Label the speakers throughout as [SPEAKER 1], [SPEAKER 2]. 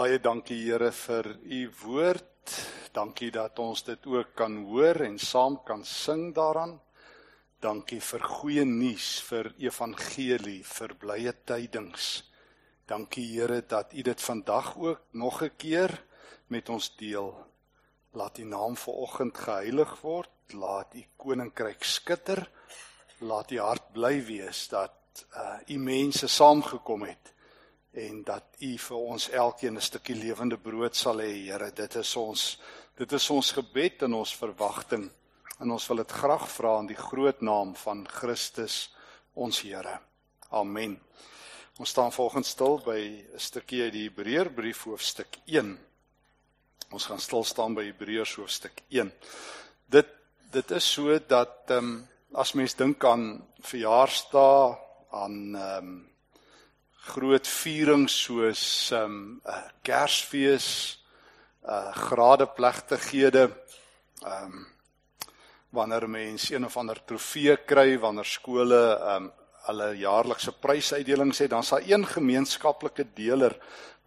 [SPEAKER 1] Baie dankie Here vir u woord. Dankie dat ons dit ook kan hoor en saam kan sing daaraan. Dankie vir goeie nuus, vir evangelie, vir blye tydings. Dankie Here dat u dit vandag ook nog 'n keer met ons deel. Laat u naam vanoggend geheilig word. Laat u koninkryk skitter. Laat u hart bly wees dat uh u mense saamgekom het en dat u vir ons elkeen 'n stukkie lewende brood sal hê, Here. Dit is ons dit is ons gebed en ons verwagting. En ons wil dit graag vra in die groot naam van Christus ons Here. Amen. Ons staan volgens stil by 'n stukkie uit die Hebreërbrief hoofstuk 1. Ons gaan stil staan by Hebreërs hoofstuk 1. Dit dit is so dat ehm um, as mens dink aan verjaarsdae, aan ehm um, groot vierings soos ehm um, uh, Kersfees, uh, gradeplegtighede, ehm um, wanneer mense een of ander trofee kry, wanneer skole ehm um, hulle jaarlikse prysuitdelings het, dan sal een gemeenskaplike deler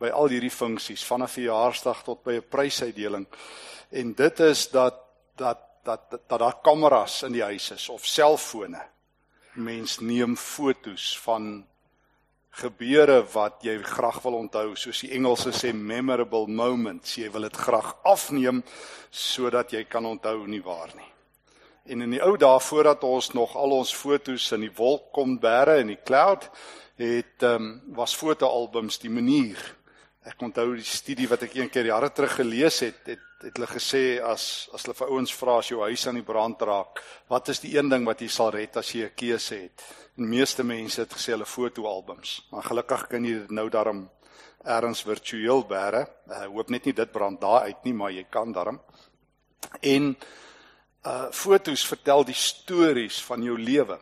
[SPEAKER 1] by al hierdie funksies van 'n verjaarsdag tot by 'n prysuitdeling. En dit is dat dat dat dat daar kameras in die huis is of selfone. Mens neem fotos van gebeure wat jy graag wil onthou, soos die Engelse sê memorable moments. Jy wil dit graag afneem sodat jy kan onthou nie waar nie. En in die ou dae voordat ons nog al ons fotos in die wolk kon bære in die cloud, het ehm um, was fotoalbums die manier. Ek onthou die studie wat ek een keer jare terug gelees het, het het hulle gesê as as hulle vir ouens vra as jou huis aan die brand raak, wat is die een ding wat jy sal red as jy 'n keuse het? En meeste mense het gesê hulle fotoalbums. Maar gelukkig kan jy dit nou daarom ergens virtueel bære. Ek uh, hoop net nie dit brand daar uit nie, maar jy kan daarom. En uh fotos vertel die stories van jou lewe.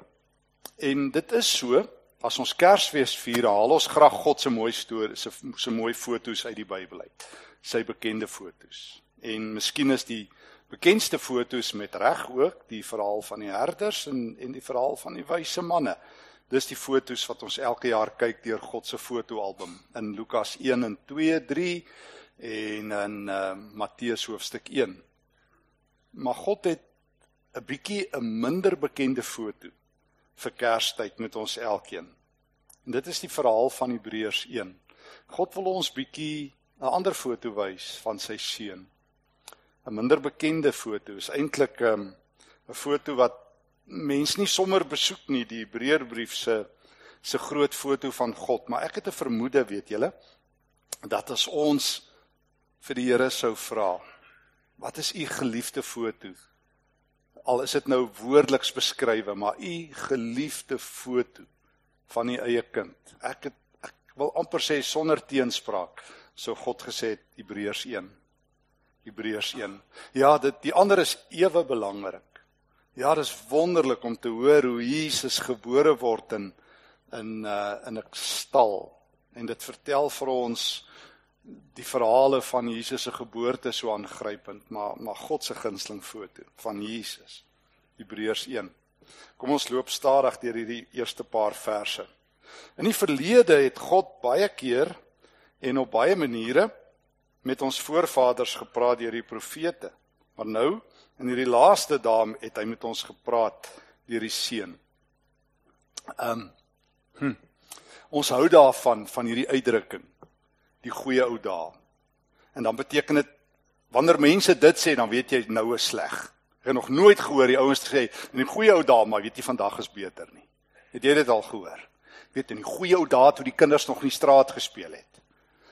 [SPEAKER 1] En dit is so, as ons Kersfees vier, haal ons graag God se mooi stories, se se mooi fotos uit die Bybel uit. Sy bekende fotos. En miskien is die bekendste fotos met reg ook die verhaal van die herders en en die verhaal van die wyse manne. Dis die fotos wat ons elke jaar kyk deur God se fotoalbum in Lukas 1 en 2, 3 en in uh, Matteus hoofstuk 1. Maar God het 'n bietjie 'n minder bekende foto vir Kerstyd met ons elkeen. En dit is die verhaal van Hebreërs 1. God wil ons bietjie 'n ander foto wys van sy seun. 'n minder bekende foto is eintlik 'n um, 'n foto wat mense nie sommer besoek nie, die Hebreërbrief se se groot foto van God, maar ek het 'n vermoede, weet julle, dat as ons vir die Here sou vra, wat is u geliefde foto? Al is dit nou woordeliks beskrywe, maar u geliefde foto van u eie kind. Ek het ek wil amper sê sonder teenspraak, sou God gesê Hebreërs 1 Hebreërs 1. Ja, dit die ander is ewe belangrik. Ja, dit is wonderlik om te hoor hoe Jesus gebore word in in uh in 'n stal en dit vertel vir ons die verhale van Jesus se geboorte so aangrypend, maar maar God se gunsteling foto van Jesus. Hebreërs 1. Kom ons loop stadig deur hierdie eerste paar verse. In die verlede het God baie keer en op baie maniere met ons voorvaders gepraat deur die profete. Maar nou in hierdie laaste dae het hy met ons gepraat deur die seun. Ehm um, hm, ons hou daarvan van hierdie uitdrukking die goeie ou dae. En dan beteken dit wanneer mense dit sê dan weet jy nou is sleg. Ek het nog nooit gehoor die ouens sê in die goeie ou dae maar weet jy vandag is beter nie. Het jy dit al gehoor? Weet in die goeie ou dae toe die kinders nog nie straat gespeel het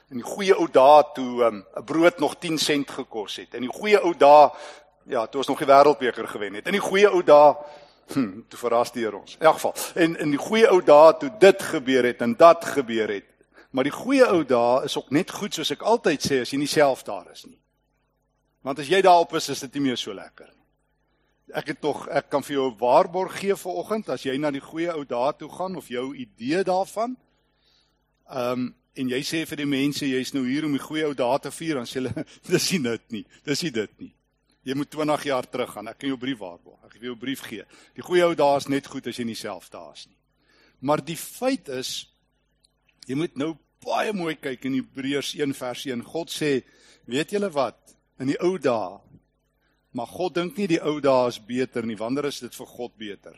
[SPEAKER 1] in die goeie ou dae toe ehm, 'n um, brood nog 10 sent gekos het. In die goeie ou dae ja, toe ons nog die wêreldbeker gewen het. In die goeie ou dae hm, toe verras die Here ons. In elk geval, en in die goeie ou dae toe dit gebeur het en dat gebeur het. Maar die goeie ou dae is ook net goed soos ek altyd sê as jy nie self daar is nie. Want as jy daarop is, is dit nie meer so lekker nie. Ek het tog ek kan vir jou 'n waarborg gee vir oggend as jy na die goeie ou dae toe gaan of jou idee daarvan. Ehm um, en jy sê vir die mense jy's nou hier om die goeie ou dae te vier dan sê hulle dis nie dit nie dis nie dit nie jy moet 20 jaar terug gaan ek kan jou brief waarborg ek wil jou brief gee die goeie ou dae is net goed as jy nie self daar is nie maar die feit is jy moet nou baie mooi kyk in Hebreërs 1 vers 1. God sê, weet julle wat? In die ou dae maar God dink nie die ou dae is beter nie. Wanneer is dit vir God beter?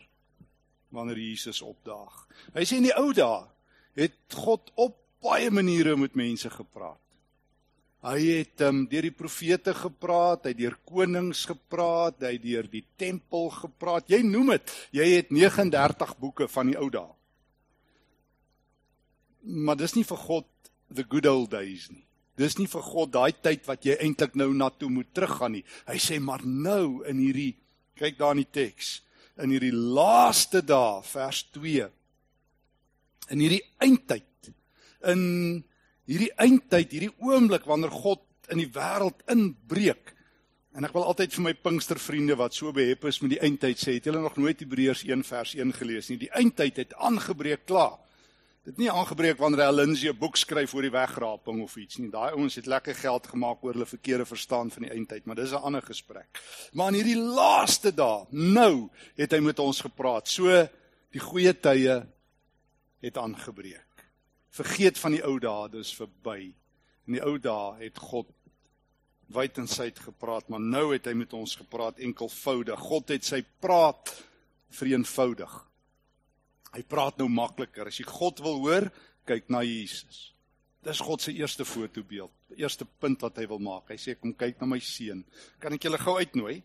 [SPEAKER 1] Wanneer Jesus opdaag. Hy sê in die ou dae het God op baie maniere met mense gepraat. Hy het um, deur die profete gepraat, hy deur konings gepraat, hy deur die tempel gepraat. Jy noem dit, jy het 39 boeke van die ou dae. Maar dis nie vir God the good old days nie. Dis nie vir God daai tyd wat jy eintlik nou na toe moet teruggaan nie. Hy sê maar nou in hierdie kyk daar in die teks, in hierdie laaste dae vers 2. In hierdie eindtyd in hierdie eindtyd, hierdie oomblik wanneer God in die wêreld inbreek. En ek wil altyd vir my Pinkstervriende wat so behep is met die eindtyd sê, het julle nog nooit Hebreërs 1 vers 1 gelees nie? Die eindtyd het aangebreek klaar. Dit nie aangebreek wanneer hy Lindsay 'n boek skryf oor die wegraping of iets nie. Daai ouens het lekker geld gemaak oor hulle verkeerde verstaan van die eindtyd, maar dis 'n ander gesprek. Maar in hierdie laaste dae, nou het hy met ons gepraat. So die goeie tye het aangebreek. Vergeet van die ou dae, dis verby. In die ou dae het God wyd en suid gepraat, maar nou het hy met ons gepraat enkelvoudig. God het sy praat vereenvoudig. Hy praat nou makliker. As jy God wil hoor, kyk na Jesus. Dis God se eerste fotobeeld, eerste punt wat hy wil maak. Hy sê kom kyk na my seun. Kan ek julle gou uitnooi?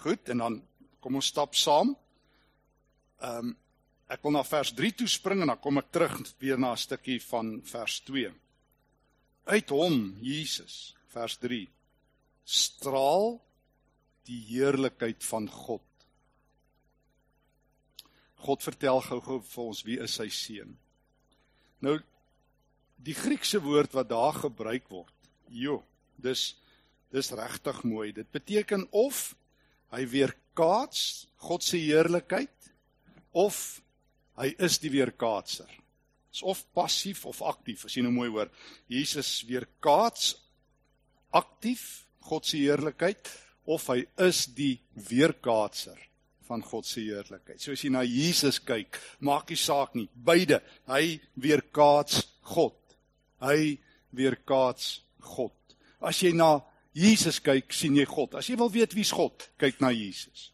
[SPEAKER 1] Goed, en dan kom ons stap saam. Ehm um, Ek wil na vers 3 toe spring en dan kom ek terug weer na 'n stukkie van vers 2. Uit hom, Jesus, vers 3, straal die heerlikheid van God. God vertel gou-gou vir ons wie is sy seun. Nou die Griekse woord wat daar gebruik word, jo, dis dis regtig mooi. Dit beteken of hy weerkaats God se heerlikheid of Hy is die weerkaatser. Is of passief of aktief, as jy nou mooi hoor. Jesus weerkaats aktief God se heerlikheid of hy is die weerkaatser van God se heerlikheid. So as jy na Jesus kyk, maak nie saak nie, beide. Hy weerkaats God. Hy weerkaats God. As jy na Jesus kyk, sien jy God. As jy wil weet wie's God, kyk na Jesus.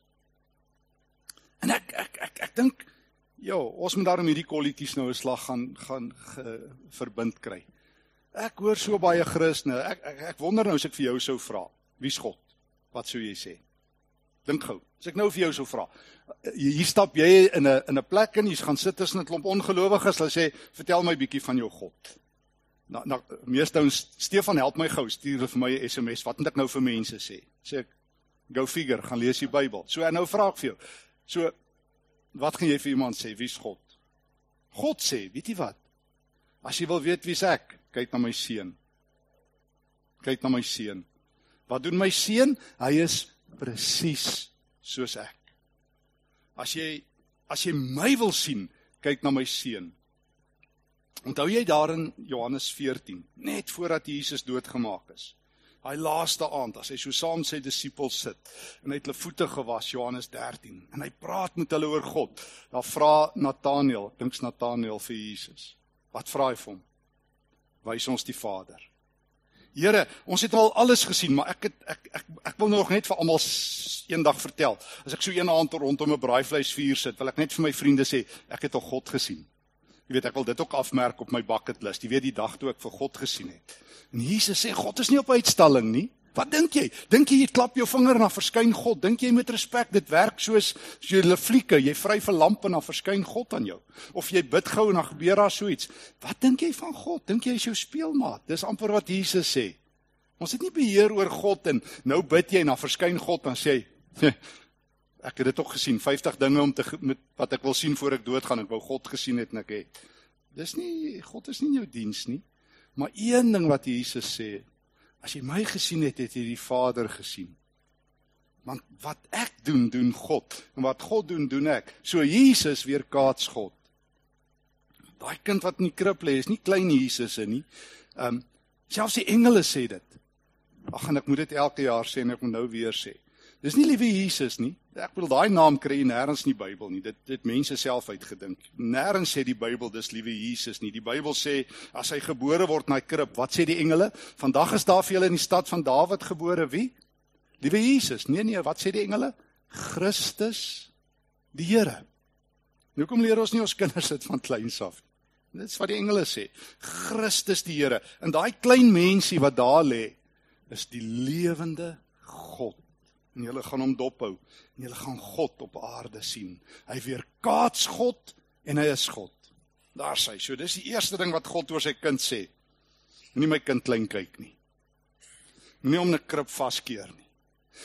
[SPEAKER 1] En ek ek ek ek dink Ja, ons moet daarom hierdie kolletjies nou 'n slag gaan gaan ge, verbind kry. Ek hoor so baie Christene. Ek, ek ek wonder nou as ek vir jou sou vra, wie's God? Wat sou jy sê? Dink gou. As ek nou vir jou sou vra. Hier stap jy in 'n in 'n plek en jy's gaan sit tussen 'n klomp ongelowiges. Hulle sê, "Vertel my bietjie van jou God." Nou nou meeste ons Stefan help my gou, stuur vir my 'n SMS. Wat moet ek nou vir mense sê? Sê ek, "Go figure, gaan lees die Bybel." So en nou vra ek vir jou. So wat gaan jy vir iemand sê? Wie's God? God sê, weet jy wat? As jy wil weet wie's ek, kyk na my seun. Kyk na my seun. Wat doen my seun? Hy is presies soos ek. As jy as jy my wil sien, kyk na my seun. Onthou jy daar in Johannes 14, net voordat Jesus doodgemaak is? Daai laaste aand as hy so saam sy disippels sit en hy het hulle voete gewas Johannes 13 en hy praat met hulle oor God. Dan vra Nataneel, dinks Nataneel vir Jesus. Wat vra hy vir hom? Wys ons die Vader. Here, ons het al alles gesien, maar ek het ek ek ek wil nog net vir almal eendag vertel. As ek so een aand rondom 'n braaivleisvuur sit, wil ek net vir my vriende sê, ek het al God gesien. Jy weet ek wil dit ook afmerk op my bucket list. Jy weet die dag toe ek vir God gesien het. En Jesus sê God is nie op uitstalling nie. Wat dink jy? Dink jy jy klap jou vinger dan verskyn God? Dink jy met respek dit werk soos 'n flieke, jy vry vir lamp en dan verskyn God aan jou? Of jy bid gou en dan gebeur daar so iets? Wat dink jy van God? Dink jy hy is jou speelmaat? Dis amper wat Jesus sê. Ons het nie beheer oor God en nou bid jy en dan verskyn God en sê ek het dit ook gesien 50 dinge om te met wat ek wil sien voor ek doodgaan ek wou God gesien het en ek het dis nie God is nie in jou diens nie Maar een ding wat Jesus sê, as jy my gesien het, het jy die Vader gesien. Want wat ek doen, doen God, en wat God doen, doen ek. So Jesus weerkaats God. Daai kind wat in die krib lê, is nie klein Jesus nie. Ehm um, selfs die engele sê dit. Ag en ek moet dit elke jaar sê en ek moet nou weer sê. Dis nie liewe Jesus nie. Ek bedoel daai naam kry jy nêrens in die Bybel nie. Dit dit mense self uitgedink. Nêrens sê die Bybel dis liewe Jesus nie. Die Bybel sê as hy gebore word in daai krib, wat sê die engele? Vandag is daar vir julle in die stad van Dawid gebore wie? Liewe Jesus. Nee nee, wat sê die engele? Christus die Here. Nou kom leer ons nie ons kinders dit van kleins af. Dit is wat die engele sê. Christus die Here. En daai klein mensie wat daar lê, is die lewende God. En julle gaan hom dophou en julle gaan God op aarde sien. Hy weerkaats God en hy is God. Daar sê hy. So dis die eerste ding wat God oor sy kind sê. Moenie my kind klein kyk nie. Moenie hom 'n krib vaskeer nie.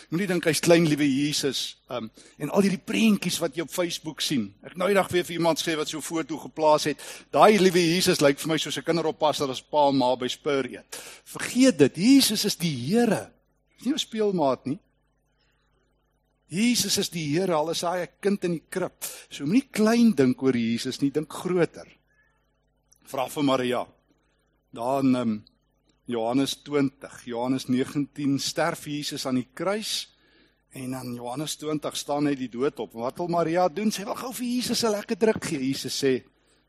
[SPEAKER 1] Moenie dink hy's klein liewe Jesus. Um en al hierdie prentjies wat jy op Facebook sien. Ek nou eendag weer vir iemand sê wat so 'n foto geplaas het. Daai liewe Jesus lyk vir my soos 'n kinderoppasser as pa en ma by Spur eet. Vergeet dit. Jesus is die Here. Dis nie 'n speelmaat nie. Jesus is die Here, al is hy 'n kind in die krib. So moenie klein dink oor Jesus nie, dink groter. Vra vir Maria. Daar in um, Johannes 20, Johannes 19 sterf Jesus aan die kruis en dan Johannes 20 staan hy die dood op. Wat wil Maria doen? Sy wil gou vir Jesus 'n lekker druk gee. Jesus sê: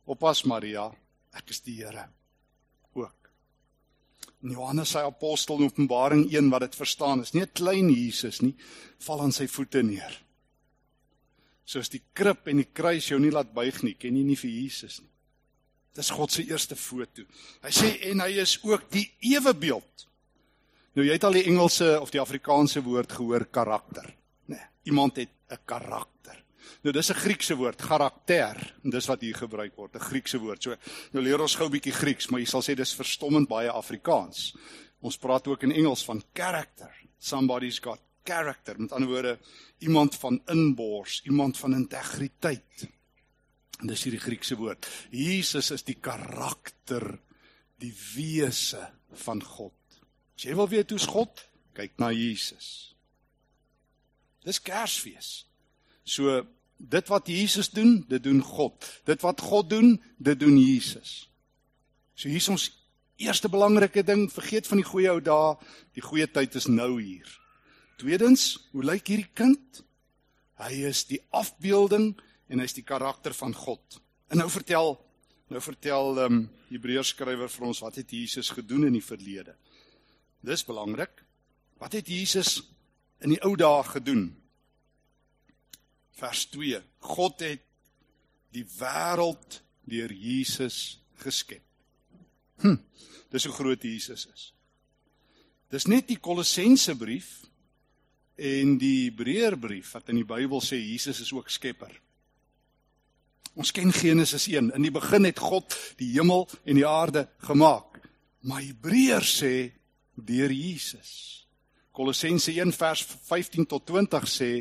[SPEAKER 1] "Oppas Maria, ek is die Here." Johannes sy apostel in Openbaring 1 wat dit verstaan is nie 'n klein Jesus nie, val aan sy voete neer. Soos die krib en die kruis jou nie laat buig nie, ken jy nie vir Jesus nie. Dis God se eerste foto. Hy sê en hy is ook die ewe beeld. Nou jy het al die Engelse of die Afrikaanse woord gehoor karakter, nê. Nee, iemand het 'n karakter. Nou dis 'n Griekse woord, karakter, en dis wat hier gebruik word, 'n Griekse woord. So nou leer ons gou 'n bietjie Grieks, maar jy sal sê dis verstommend baie Afrikaans. Ons praat ook in Engels van character. Somebody's got character. Met ander woorde, iemand van inbors, iemand van integriteit. En dis hierdie Griekse woord. Jesus is die karakter, die wese van God. As jy wil weet hoe's God, kyk na Jesus. Dis Kersfees. So dit wat Jesus doen, dit doen God. Dit wat God doen, dit doen Jesus. So hier is ons eerste belangrike ding, vergeet van die goeie ou dae, die goeie tyd is nou hier. Tweedens, hoe lyk hierdie kind? Hy is die afbeelding en hy's die karakter van God. En nou vertel nou vertel ehm um, Hebreërs skrywer vir ons wat het Jesus gedoen in die verlede. Dis belangrik. Wat het Jesus in die ou dae gedoen? Vers 2. God het die wêreld deur Jesus geskep. Hm, dis hoe groot Jesus is. Dis net die Kolossense brief en die Hebreërbrief wat in die Bybel sê Jesus is ook skepper. Ons ken Genesis 1. In die begin het God die hemel en die aarde gemaak. Maar Hebreërs sê deur Jesus. Kolossense 1 vers 15 tot 20 sê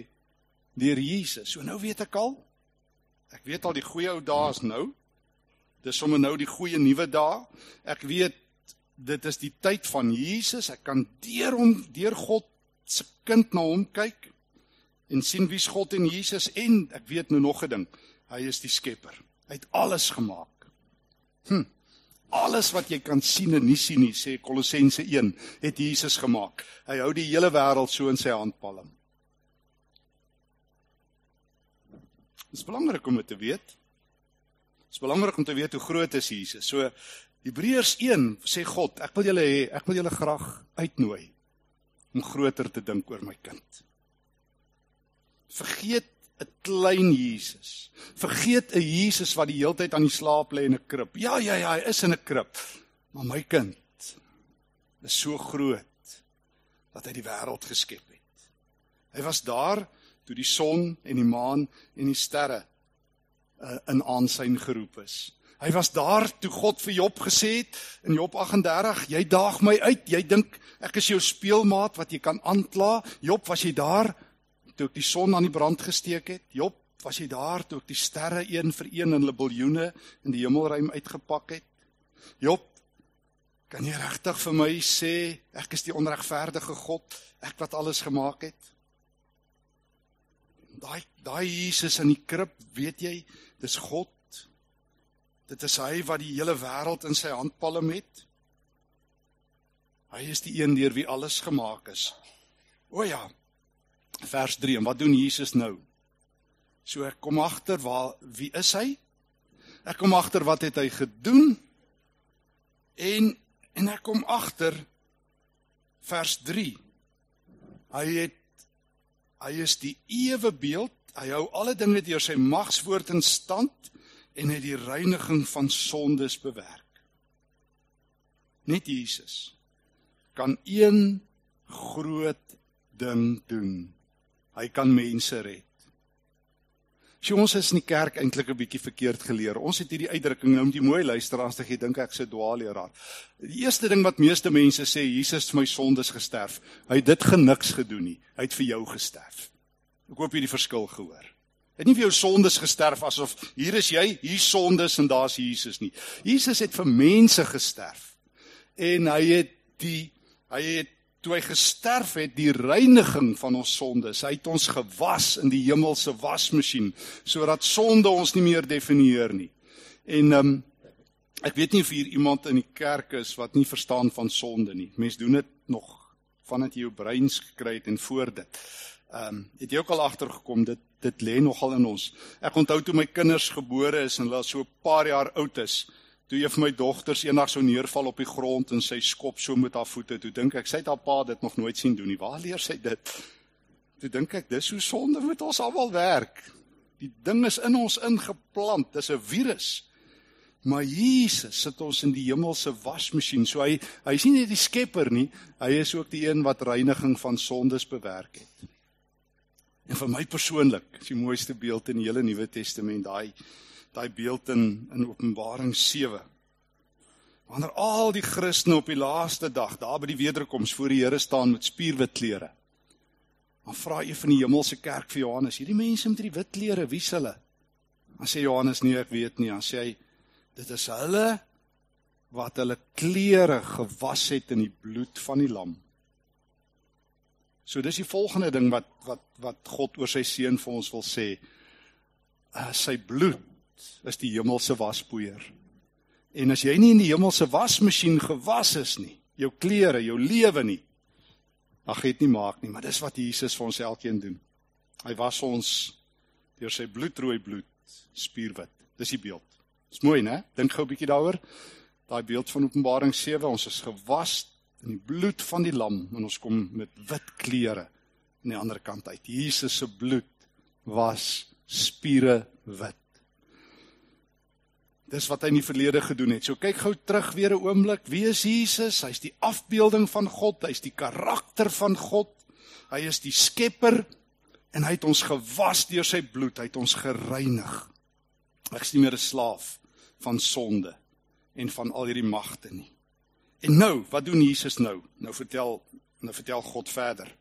[SPEAKER 1] deur Jesus. So nou weet ek al. Ek weet al die goeie ou dae is nou. Dis sommer nou die goeie nuwe dae. Ek weet dit is die tyd van Jesus. Ek kan deur hom, deur God se kind na hom kyk en sien wie's God en Jesus en ek weet nou nog 'n ding. Hy is die skepper. Hy het alles gemaak. Hm. Alles wat jy kan sien en nie sien nie, sê Kolossense 1, het Jesus gemaak. Hy hou die hele wêreld so in sy handpalm. Dit is belangrik om dit te weet. Dit is belangrik om te weet hoe groot is Jesus. So Hebreërs 1 sê God, ek wil julle hê, ek wil julle graag uitnooi om groter te dink oor my kind. Vergeet 'n klein Jesus. Vergeet 'n Jesus wat die hele tyd aan die slaap lê in 'n krib. Ja, ja, ja, hy is in 'n krib. Maar my kind is so groot dat hy die wêreld geskep het. Hy was daar toe die son en die maan en die sterre uh, in aansyn geroep is. Hy was daar toe God vir Job gesê het in Job 38, jy daag my uit, jy dink ek is jou speelmaat wat jy kan aankla. Job, was jy daar toe ek die son aan die brand gesteek het? Job, was jy daar toe ek die sterre een vir een in hulle biljoene in die hemelruim uitgepak het? Job, kan jy regtig vir my sê ek is die onregverdige God, ek wat alles gemaak het? Daai daai Jesus in die krib, weet jy, dis God. Dit is hy wat die hele wêreld in sy handpalm het. Hy is die een deur wie alles gemaak is. O ja. Vers 3. En wat doen Jesus nou? So ek kom agter waar wie is hy? Ek kom agter wat het hy gedoen? En en ek kom agter vers 3. Hy het hy is die ewe beeld. Hy hou alle dinge deur sy magswoord in stand en het die reiniging van sondes bewerk. Net Jesus kan een groot ding doen. Hy kan mense red. Sjoe ons is in die kerk eintlik 'n bietjie verkeerd geleer. Ons het hierdie uitdrukking nou moet jy mooi luister as jy dink ek se dwaalleraar. Die eerste ding wat meeste mense sê, Jesus het my sondes gesterf. Hy het dit geniks gedoen nie. Hy het vir jou gesterf. Ek hoop jy die verskil gehoor. Hy het nie vir jou sondes gesterf asof hier is jy, hier sondes en daar's Jesus nie. Jesus het vir mense gesterf. En hy het die hy het toe hy gesterf het die reiniging van ons sondes. Hy het ons gewas in die hemelse wasmasjien sodat sonde ons nie meer definieer nie. En ehm um, ek weet nie of hier iemand in die kerk is wat nie verstaan van sonde nie. Mense doen dit nog vandat jy jou breins gekry het en voor dit. Ehm um, het jy ook al agtergekom dit dit lê nogal in ons. Ek onthou toe my kinders gebore is en hulle so 'n paar jaar oud is toe een van my dogters eendag so neerval op die grond en sy skop so met haar voete, toe dink ek sy het haar pa dit nog nooit sien doen nie. Waar leer sy dit? Toe dink ek dis hoe sonde met ons almal werk. Die ding is in ons ingeplant, dis 'n virus. Maar Jesus sit ons in die hemelse wasmasjien. So hy hy is nie net die skepper nie, hy is ook die een wat reiniging van sondes bewerk het. En vir my persoonlik, is die mooiste beeld in die hele Nuwe Testament, daai daai beeld in in Openbaring 7. Wanneer al die Christene op die laaste dag daar by die wederkoms voor die Here staan met spierwit klere. Dan vra een van die hemelse kerk vir Johannes, hierdie mense met die wit klere, wie's hulle? Dan sê Johannes nee, ek weet nie. Dan sê hy dit is hulle wat hulle klere gewas het in die bloed van die lam. So dis die volgende ding wat wat wat God oor sy seun vir ons wil sê. Uh, sy bloed is die hemelse waspoeier. En as jy nie in die hemelse wasmasjien gewas is nie, jou klere, jou lewe nie, dan gaan dit nie maak nie, maar dis wat Jesus vir ons elkeen doen. Hy was ons deur sy bloedrooi bloed spierwit. Dis die beeld. Dis mooi, né? Dink gou 'n bietjie daaroor. Daai beeld van Openbaring 7, ons is gewas in die bloed van die lam en ons kom met wit klere aan die ander kant uit. Jesus se bloed was spiere wit. Dis wat hy in die verlede gedoen het. So kyk gou terug weer 'n oomblik. Wie is Jesus? Hy's die afbeelding van God, hy's die karakter van God. Hy is die skepper en hy het ons gewas deur sy bloed, hy het ons gereinig. Ek is nie meer 'n slaaf van sonde en van al hierdie magte nie. En nou, wat doen Jesus nou? Nou vertel nou vertel God verder.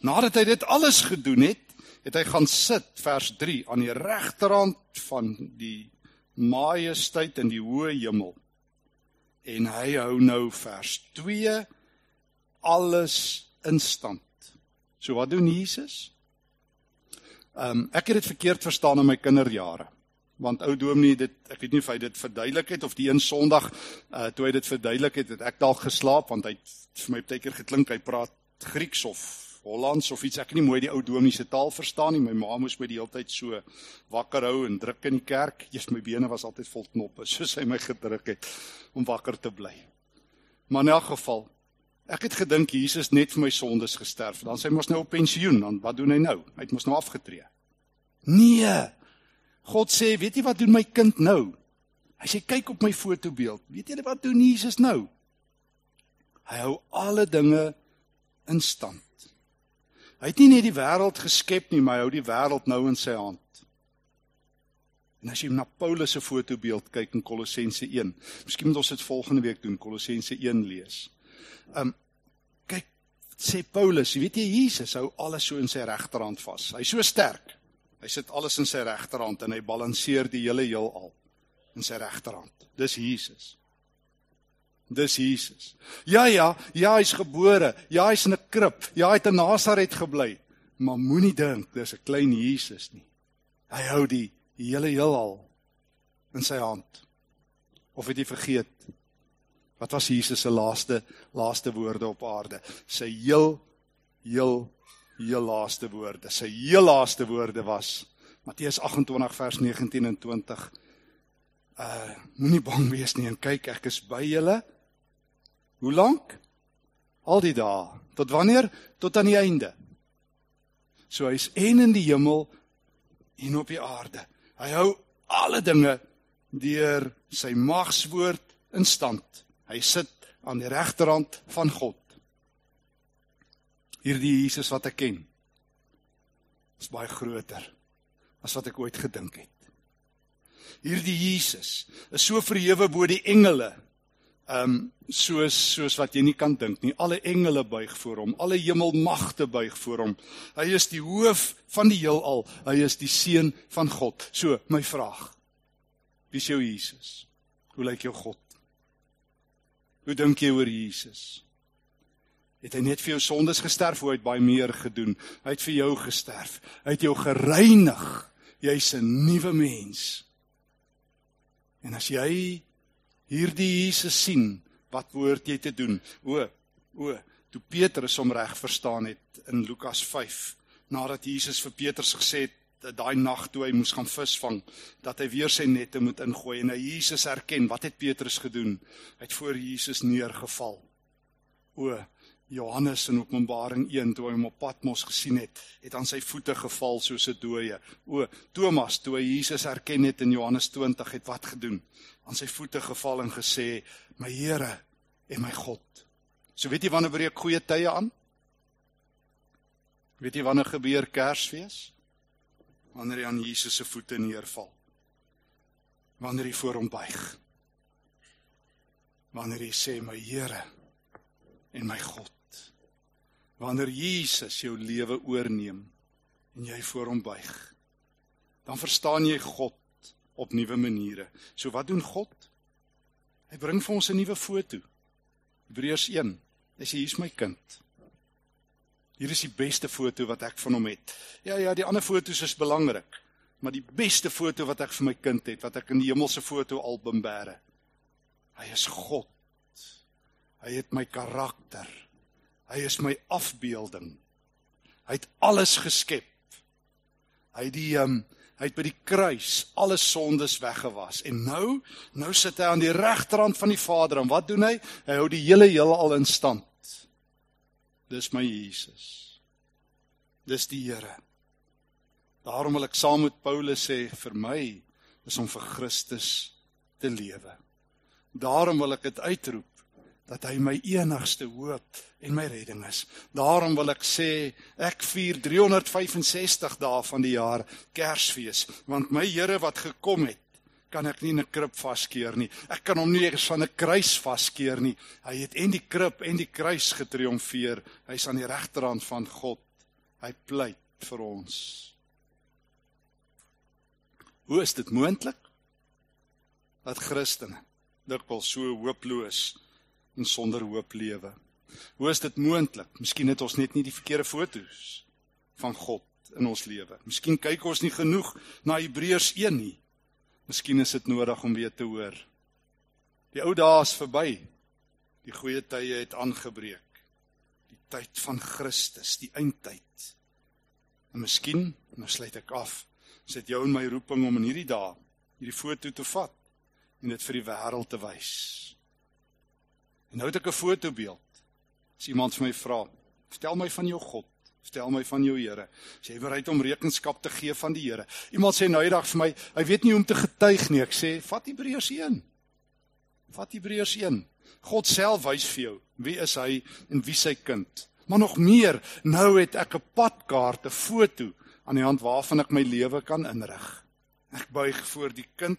[SPEAKER 1] Nadat hy dit alles gedoen het, het hy gaan sit vers 3 aan die regterhand van die majesteit in die hoë hemel. En hy hou nou vers 2 alles in stand. So wat doen Jesus? Ehm um, ek het dit verkeerd verstaan in my kinderjare. Want ou Dominee dit ek weet nie of hy dit verduidelik het of die een Sondag uh toe hy dit verduidelik het, het ek dalk geslaap want hy het vir my baie keer geklink hy praat Grieks of Hollands of iets. Ek kan nie mooi die ou dominee se taal verstaan nie. My ma moes my die hele tyd so wakker hou en druk in die kerk. Eers my bene was altyd vol knoppe, soos hy my gedruk het om wakker te bly. Maar in elk geval, ek het gedink Jesus net vir my sondes gesterf. Dan sê hy mos nou op pensioen, dan wat doen hy nou? Hy het mos nou afgetree. Nee. God sê, weet jy wat doen my kind nou? Hy sê kyk op my fotobeeld. Weet jy wat doen Jesus nou? Hy hou alle dinge in stand. Hy het nie net die wêreld geskep nie, maar hy hou die wêreld nou in sy hand. En as jy na Paulus se fotobeeld kyk in Kolossense 1, miskien moet ons dit volgende week doen, Kolossense 1 lees. Um kyk, sê Paulus, weet jy Jesus hou alles so in sy regterhand vas. Hy's so sterk. Hy sit alles in sy regterhand en hy balanseer die hele heelal in sy regterhand. Dis Jesus. Dis Jesus. Ja ja, ja hy's gebore. Ja hy's in 'n krib. Ja hy het in Nasaret gebly. Maar moenie dink dis 'n klein Jesus nie. Hy hou die hele heelal in sy hand. Of het jy vergeet? Wat was Jesus se laaste laaste woorde op aarde? Sy heel heel heel laaste woorde. Sy heel laaste woorde was Matteus 28 vers 19 en 20. Uh moenie bang wees nie en kyk ek is by julle. Hoe lank? Al die dae. Tot wanneer? Tot aan die einde. So hy's en in die hemel en op die aarde. Hy hou alle dinge deur sy magswoord in stand. Hy sit aan die regterhand van God. Hierdie Jesus wat ek ken is baie groter as wat ek ooit gedink het. Hierdie Jesus is so verhewe bo die engele. Ehm um, soos soos wat jy nie kan dink nie. Alle engele buig voor hom, alle hemelmagte buig voor hom. Hy is die hoof van die heelal. Hy is die seun van God. So, my vraag. Wie is jou Jesus? Hoe lyk jou God? Hoe dink jy oor Jesus? Het hy net vir jou sondes gesterf of het baie meer gedoen? Hy het vir jou gesterf. Hy het jou gereinig. Jy's 'n nuwe mens. En as jy hierdie Jesus sien, wat behoort jy te doen? O, o, toe Petrus hom reg verstaan het in Lukas 5, nadat Jesus vir Petrus gesê het dat daai nag toe hy moes gaan visvang, dat hy weer sy nette moet ingooi en hy Jesus herken, wat het Petrus gedoen? Hy het voor Jesus neergeval. O, Johannes in Openbaring 1 toe hy hom op Patmos gesien het, het aan sy voete geval soos 'n dooie. O, Thomas toe hy Jesus herken het in Johannes 20 het wat gedoen? Aan sy voete geval en gesê: "My Here en my God." So weet jy wanneer breek goeie tye aan? Weet jy wanneer gebeur Kersfees? Wanneer hy aan Jesus se voete neerval. Wanneer hy voor hom buig. Wanneer hy sê: "My Here en my God." wanneer Jesus jou lewe oorneem en jy voor hom buig dan verstaan jy God op nuwe maniere. So wat doen God? Hy bring vir ons 'n nuwe foto. Hebreërs 1. Hy sê hier's my kind. Hier is die beste foto wat ek van hom het. Ja ja, die ander fotos is belangrik, maar die beste foto wat ek vir my kind het, wat ek in die hemelse fotoalbum bære. Hy is God. Hy het my karakter. Hy is my afbeelding. Hy het alles geskep. Hy die um, hy het by die kruis alle sondes weggewas en nou nou sit hy aan die regterhand van die Vader en wat doen hy? Hy hou die hele heelal in stand. Dis my Jesus. Dis die Here. Daarom wil ek saam met Paulus sê vir my is om vir Christus te lewe. Daarom wil ek dit uitroep dat hy my enigste hoop en my redding is. Daarom wil ek sê ek vier 365 dae van die jaar Kersfees, want my Here wat gekom het, kan ek nie in 'n krib vaskeer nie. Ek kan hom nie eens van 'n kruis vaskeer nie. Hy het en die krib en die kruis getriomfeer. Hy's aan die regterhand van God. Hy pleit vir ons. Hoe is dit moontlik dat Christene dikwels so hooploos en sonder hoop lewe. Hoe is dit moontlik? Miskien het ons net nie die verkeerde fotos van God in ons lewe. Miskien kyk ons nie genoeg na Hebreërs 1 nie. Miskien is dit nodig om weer te hoor. Die ou dae is verby. Die goeie tye het aangebreek. Die tyd van Christus, die eindtyd. En miskien, nou sluit ek af, sit jou en my roeping om in hierdie dae hierdie foto te vat en dit vir die wêreld te wys. En nou het ek 'n fotobeeld. As iemand vir my vra, "Vertel my van jou God, vertel my van jou Here." As jy bereid om rekenskap te gee van die Here. Iemand sê nou eendag vir my, "Hy weet nie hoe om te getuig nie." Ek sê, "Vat Hebreërs 1." Vat Hebreërs 1. God self wys vir jou wie is hy en wie sy kind. Maar nog meer, nou het ek 'n padkaart, 'n foto aan die hand waarvan ek my lewe kan inrig. Ek buig voor die kind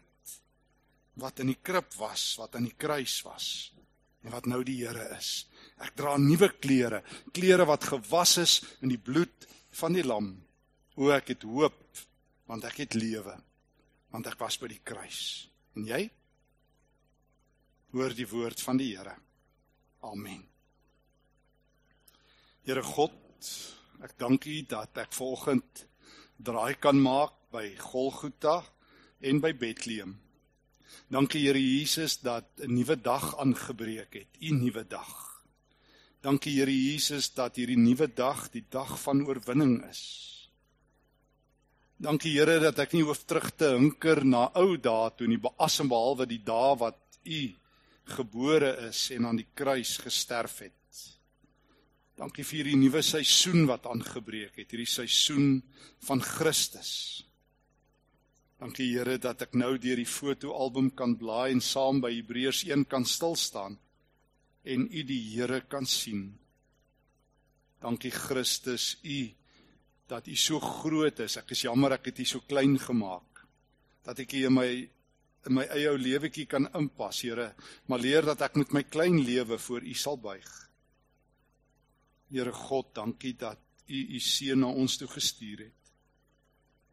[SPEAKER 1] wat in die krib was, wat aan die kruis was en wat nou die Here is. Ek dra nuwe klere, klere wat gewas is in die bloed van die lam. O ek het hoop want ek het lewe want ek was by die kruis. En jy? Hoor die woord van die Here. Amen. Here God, ek dank U dat ek volgend draai kan maak by Golgotha en by Bethlehem. Dankie Here Jesus dat 'n nuwe dag aangebreek het, 'n nuwe dag. Dankie Here Jesus dat hierdie nuwe dag die dag van oorwinning is. Dankie Here dat ek nie hoef terug te hinker na ou dae toe nie, behalwe die dae wat U gebore is en aan die kruis gesterf het. Dankie vir hierdie nuwe seisoen wat aangebreek het, hierdie seisoen van Christus. Dankie Here dat ek nou deur die fotoalbum kan blaai en saam by Hebreërs 1 kan stil staan en U die Here kan sien. Dankie Christus, U dat U so groot is. Ek is jammer ek het U so klein gemaak. Dat ek U in my in my eie ou lewetjie kan inpas, Here, maar leer dat ek met my klein lewe voor U sal buig. Here God, dankie dat U U seun na ons toe gestuur het.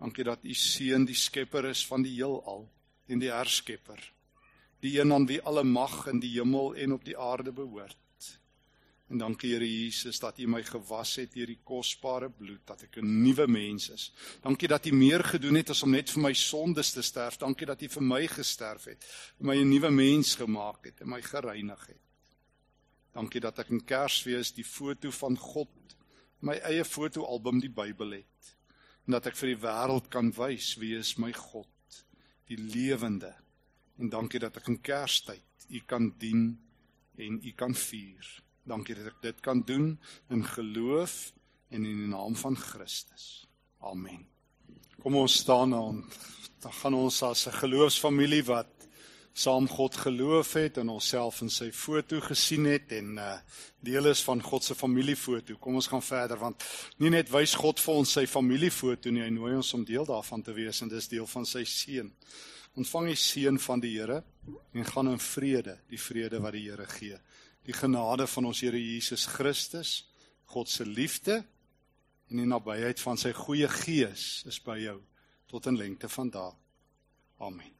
[SPEAKER 1] Dankie dat U seun die skepper is van die heelal en die herskepper. Die een aan wie alle mag in die hemel en op die aarde behoort. En dankie Here Jesus dat U my gewas het deur die kosbare bloed dat ek 'n nuwe mens is. Dankie dat U meer gedoen het as om net vir my sondes te sterf. Dankie dat U vir my gesterf het, my 'n nuwe mens gemaak het en my gereinig het. Dankie dat ek in Kersfees die foto van God, my eie fotoalbum die Bybel het. En dat ek vir die wêreld kan wys wie is my God, die lewende. En dankie dat ek in Kerstyd U kan dien en U kan vier. Dankie dat ek dit kan doen in geloof en in die naam van Christus. Amen. Kom ons staan en dan gaan ons as 'n geloofsfamilie wat saam God geloof het en onsself in sy foto gesien het en uh deel is van God se familiefoto. Kom ons gaan verder want nie net wys God vir ons sy familiefoto nie, hy nooi ons om deel daarvan te wees en dis deel van sy seën. Ontvang die seën van die Here en gaan in vrede, die vrede wat die Here gee die genade van ons Here Jesus Christus, God se liefde en die nabyheid van sy goeie gees is by jou tot in lengte van dae. Amen.